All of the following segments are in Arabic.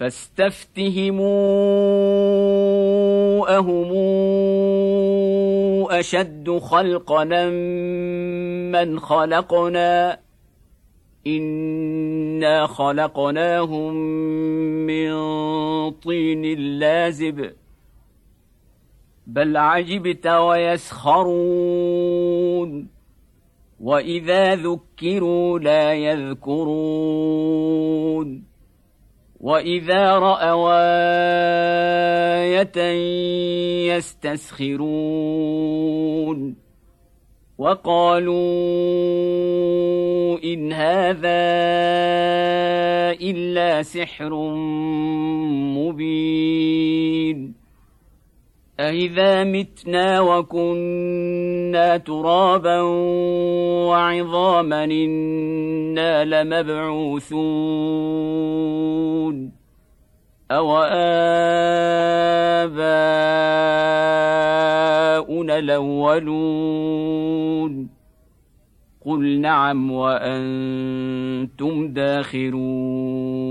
فاستفتهموا اهم أشد خلقنا من خلقنا إنا خلقناهم من طين لازب بل عجبت ويسخرون وإذا ذكروا لا يذكرون واذا راوا إيه يستسخرون وقالوا ان هذا الا سحر مبين أإذا متنا وكنا ترابا وعظاما إنا لمبعوثون أو آباؤنا الأولون قل نعم وأنتم داخرون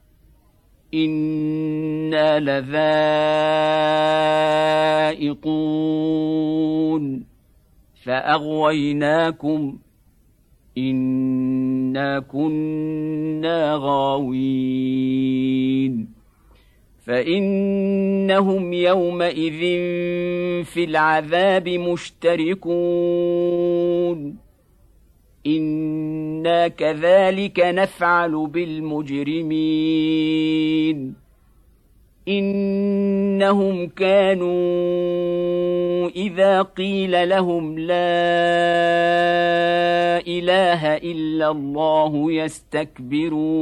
أنا لذائقون فاغويناكم انا كنا غاوين فانهم يومئذ في العذاب مشتركون أنا كذلك نفعل بالمجرمين انهم كانوا اذا قيل لهم لا اله الا الله يستكبرون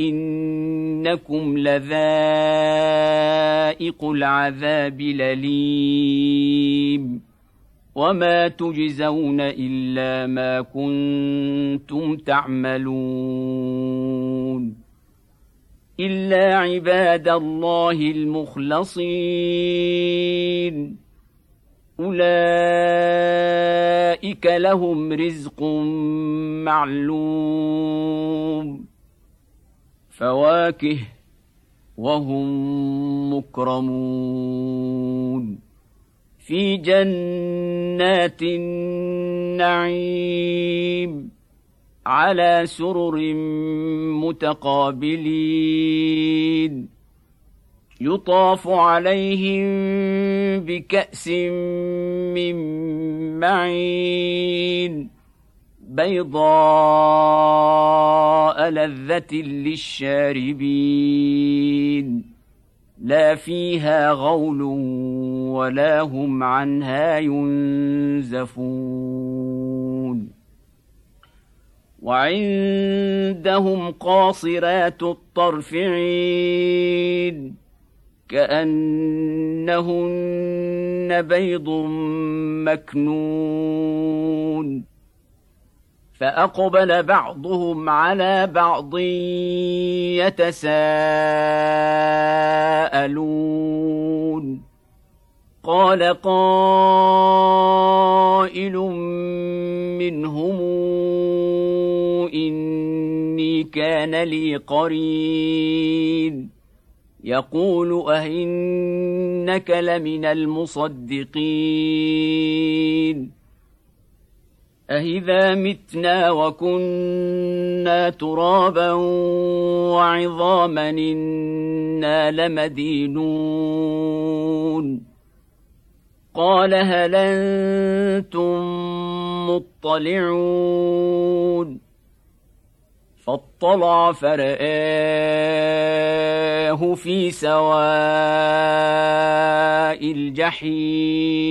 إنكم لذائق العذاب الأليم. وما تجزون إلا ما كنتم تعملون. إلا عباد الله المخلصين. أولئك لهم رزق معلوم. فواكه وهم مكرمون. في جنات النعيم على سرر متقابلين. يطاف عليهم بكأس من معين. بيضاء لذة للشاربين. لا فيها غول ولا هم عنها ينزفون. وعندهم قاصرات الطرف عين كأنهن بيض مكنون. فأقبل بعضهم على بعض يتساءلون. قال قائل منهم إني كان لي قرين. يقول أهنك لمن المصدقين. أهذا متنا وكنا ترابا وعظاما إنا لمدينون قال هل أنتم مطلعون فاطلع فرآه في سواء الجحيم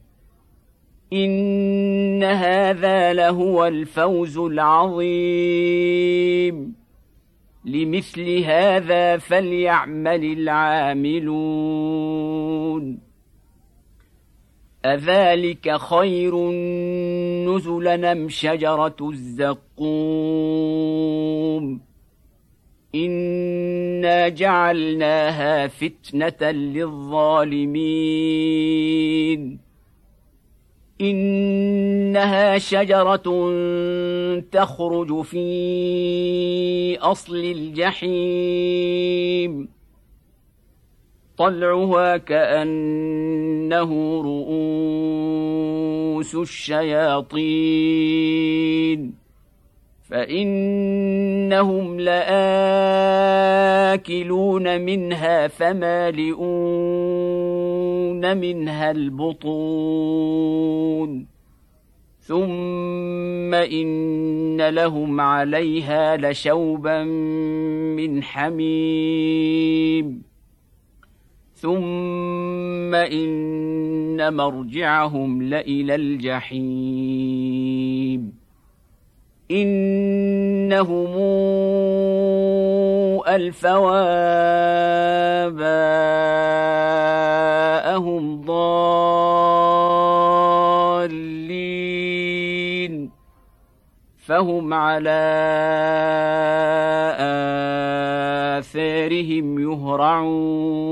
ان هذا لهو الفوز العظيم. لمثل هذا فليعمل العاملون. اذلك خير نزلا ام شجره الزقوم. أنا جعلناها فتنه للظالمين. إنها شجرة تخرج في أصل الجحيم. طلعها كأنه رؤوس الشياطين. فإنهم لآكلون منها فمالئون. منها البطون. ثم إن لهم عليها لشوبا من حميم. ثم إن مرجعهم لإلى الجحيم. إنهم ألفوا آباءهم ضالين فهم على آثارهم يهرعون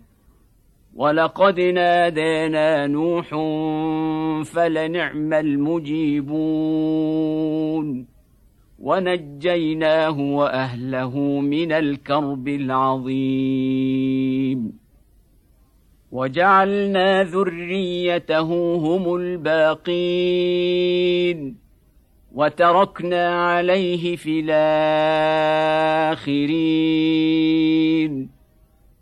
ولقد نادانا نوح فلنعم المجيبون. ونجيناه وأهله من الكرب العظيم. وجعلنا ذريته هم الباقين. وتركنا عليه في الآخرين.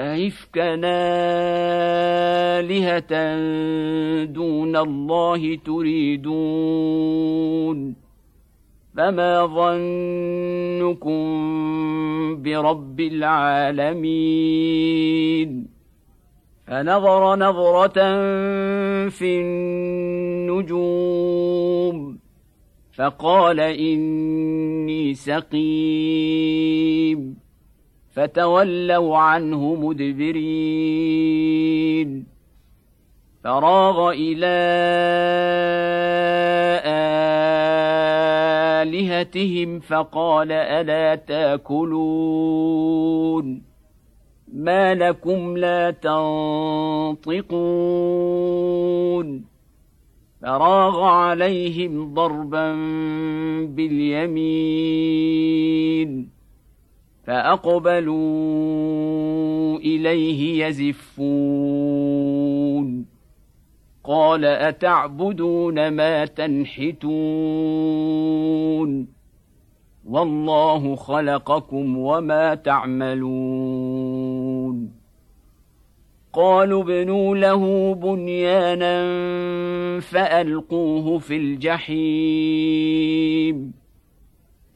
أئفكا آلهة دون الله تريدون؟ فما ظنكم برب العالمين؟ فنظر نظرة في النجوم فقال إني سقيم. فتولوا عنه مدبرين. فراغ إلى آلهتهم فقال ألا تأكلون. ما لكم لا تنطقون. فراغ عليهم ضربا باليمين. فأقبلوا إليه يزفون. قال أتعبدون ما تنحتون؟ والله خلقكم وما تعملون. قالوا ابنوا له بنيانا فألقوه في الجحيم.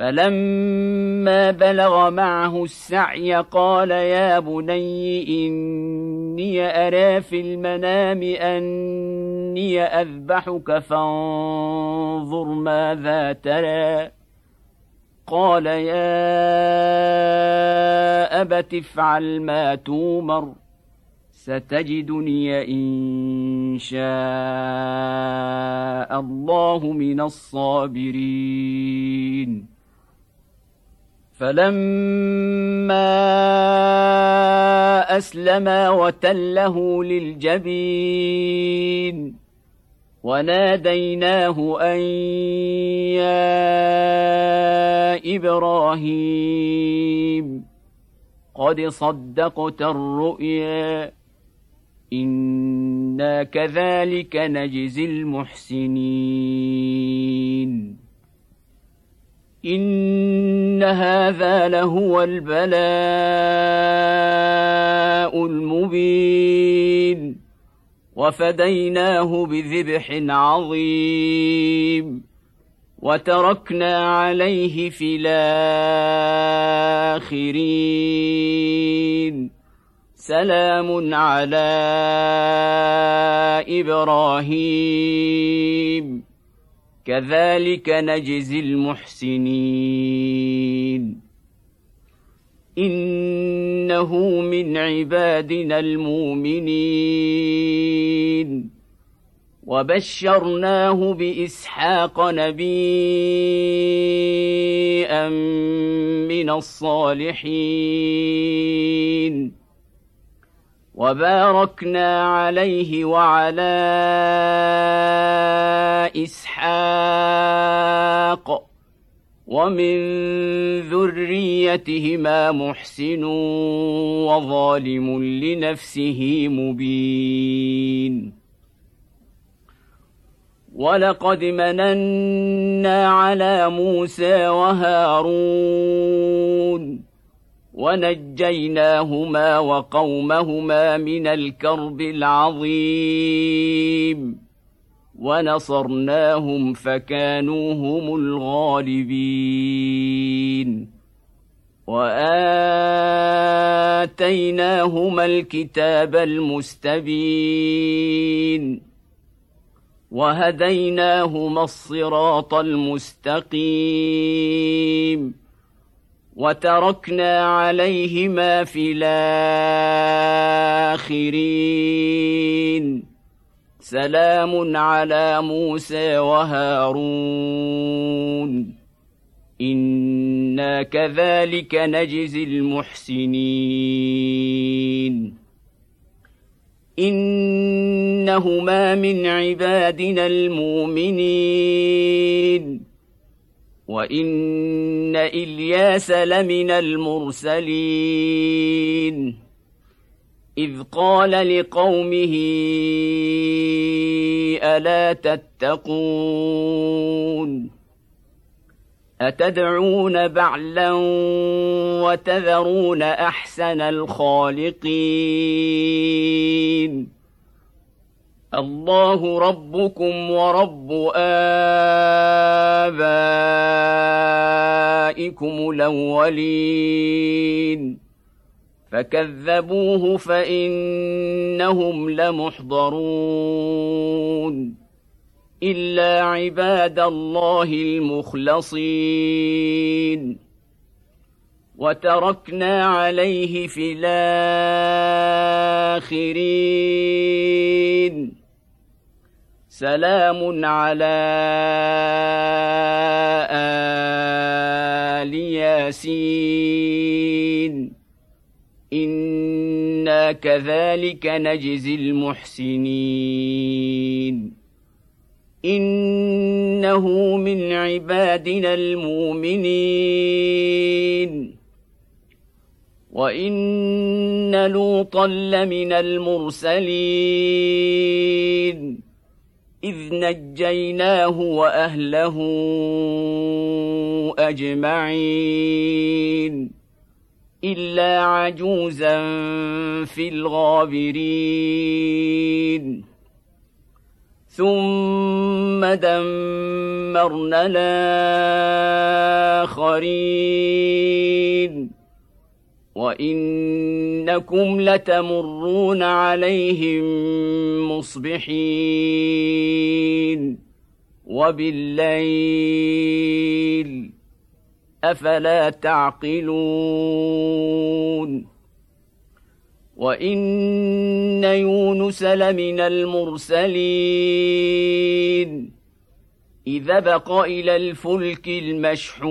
فلما بلغ معه السعي قال يا بني إني أرى في المنام أني أذبحك فانظر ماذا ترى. قال يا أبت افعل ما تومر ستجدني إن شاء الله من الصابرين. فلما اسلما وتله للجبين وناديناه ان يا إبراهيم قد صدقت الرؤيا أنا كذلك نجزي المحسنين ان هذا لهو البلاء المبين وفديناه بذبح عظيم وتركنا عليه في الاخرين سلام على إبراهيم كذلك نجزي المحسنين. إنه من عبادنا المؤمنين. وبشرناه بإسحاق نبيا من الصالحين. وباركنا عليه وعلى إسحاق ومن ذريتهما محسن وظالم لنفسه مبين. ولقد مننا على موسى وهارون ونجيناهما وقومهما من الكرب العظيم. ونصرناهم فكانوا هم الغالبين. وآتيناهما الكتاب المستبين. وهديناهما الصراط المستقيم. وتركنا عليهما في الآخرين. سلام على موسى وهارون. إنا كذلك نجزي المحسنين. إنهما من عبادنا المؤمنين. وان الياس لمن المرسلين اذ قال لقومه الا تتقون اتدعون بعلا وتذرون احسن الخالقين الله ربكم ورب آبائكم الأولين. فكذبوه فإنهم لمحضرون. إلا عباد الله المخلصين. وتركنا عليه في الآخرين. سلام على آل ياسين. إنا كذلك نجزي المحسنين. إنه من عبادنا المؤمنين. وإن لوطا لمن المرسلين. إذ نجيناه وأهله أجمعين إلا عجوزا في الغابرين. ثم دمرنا الآخرين. وانكم لتمرون عليهم مصبحين وبالليل افلا تعقلون وان يونس لمن المرسلين اذا بق إلى الفلك المشحون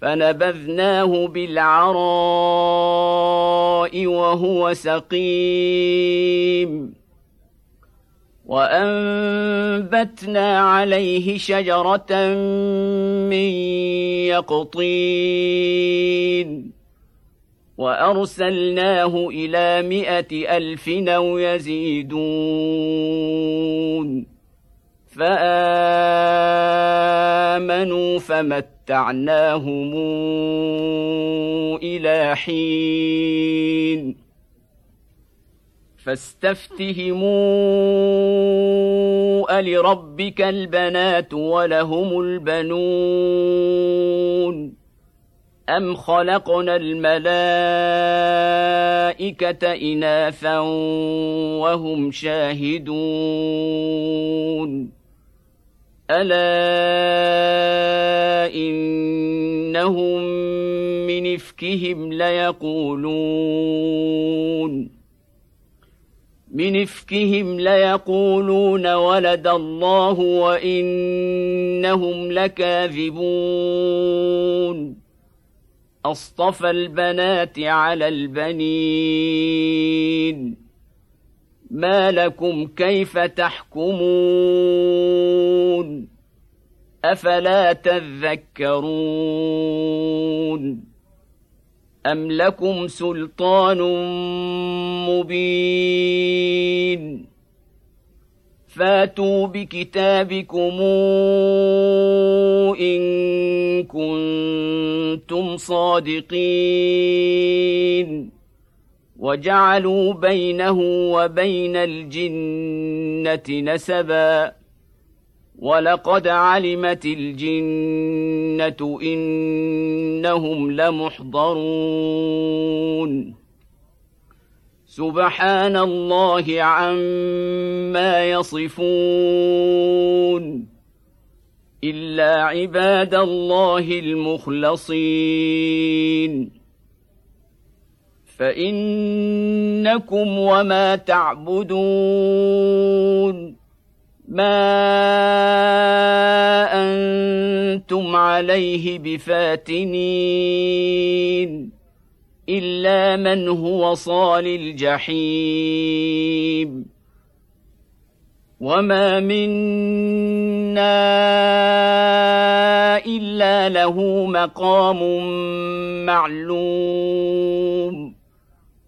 فنبذناه بالعراء وهو سقيم. وأنبتنا عليه شجرة من يقطين. وأرسلناه إلى مائه ألف أو يزيدون. فآمنوا فمتعناهم إلى حين فاستفتهموا ألربك البنات ولهم البنون أم خلقنا الملائكة إناثا وهم شاهدون ألا إنهم من إفكهم ليقولون. من إفكهم ليقولون ولد الله وإنهم لكاذبون. أصطفى البنات على البنين. ما لكم كيف تحكمون؟ أفلا تذكرون؟ أم لكم سلطان مبين؟ فاتوا بكتابكم إن كنتم صادقين. وجعلوا بينه وبين الجنة نسباً. ولقد علمت الجنة إنهم لمحضرون. سبحان الله عما يصفون. إلا عباد الله المخلصين. فإنكم وما تعبدون. ما أنتم عليه بفاتنين. إلا من هو صال الجحيم. وما منا إلا له مقام معلوم.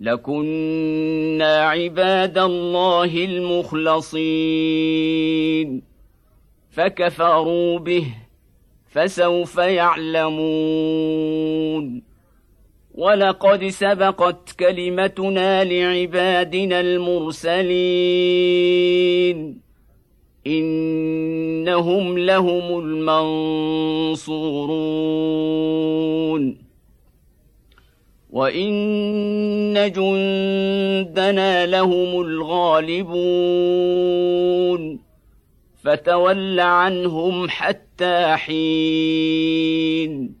لكنا عباد الله المخلصين. فكفروا به فسوف يعلمون. ولقد سبقت كلمتنا لعبادنا المرسلين. إنهم لهم المنصورون. وان جندنا لهم الغالبون فتول عنهم حتى حين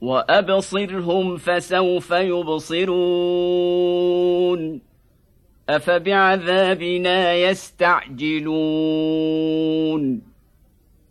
وابصرهم فسوف يبصرون افبعذابنا يستعجلون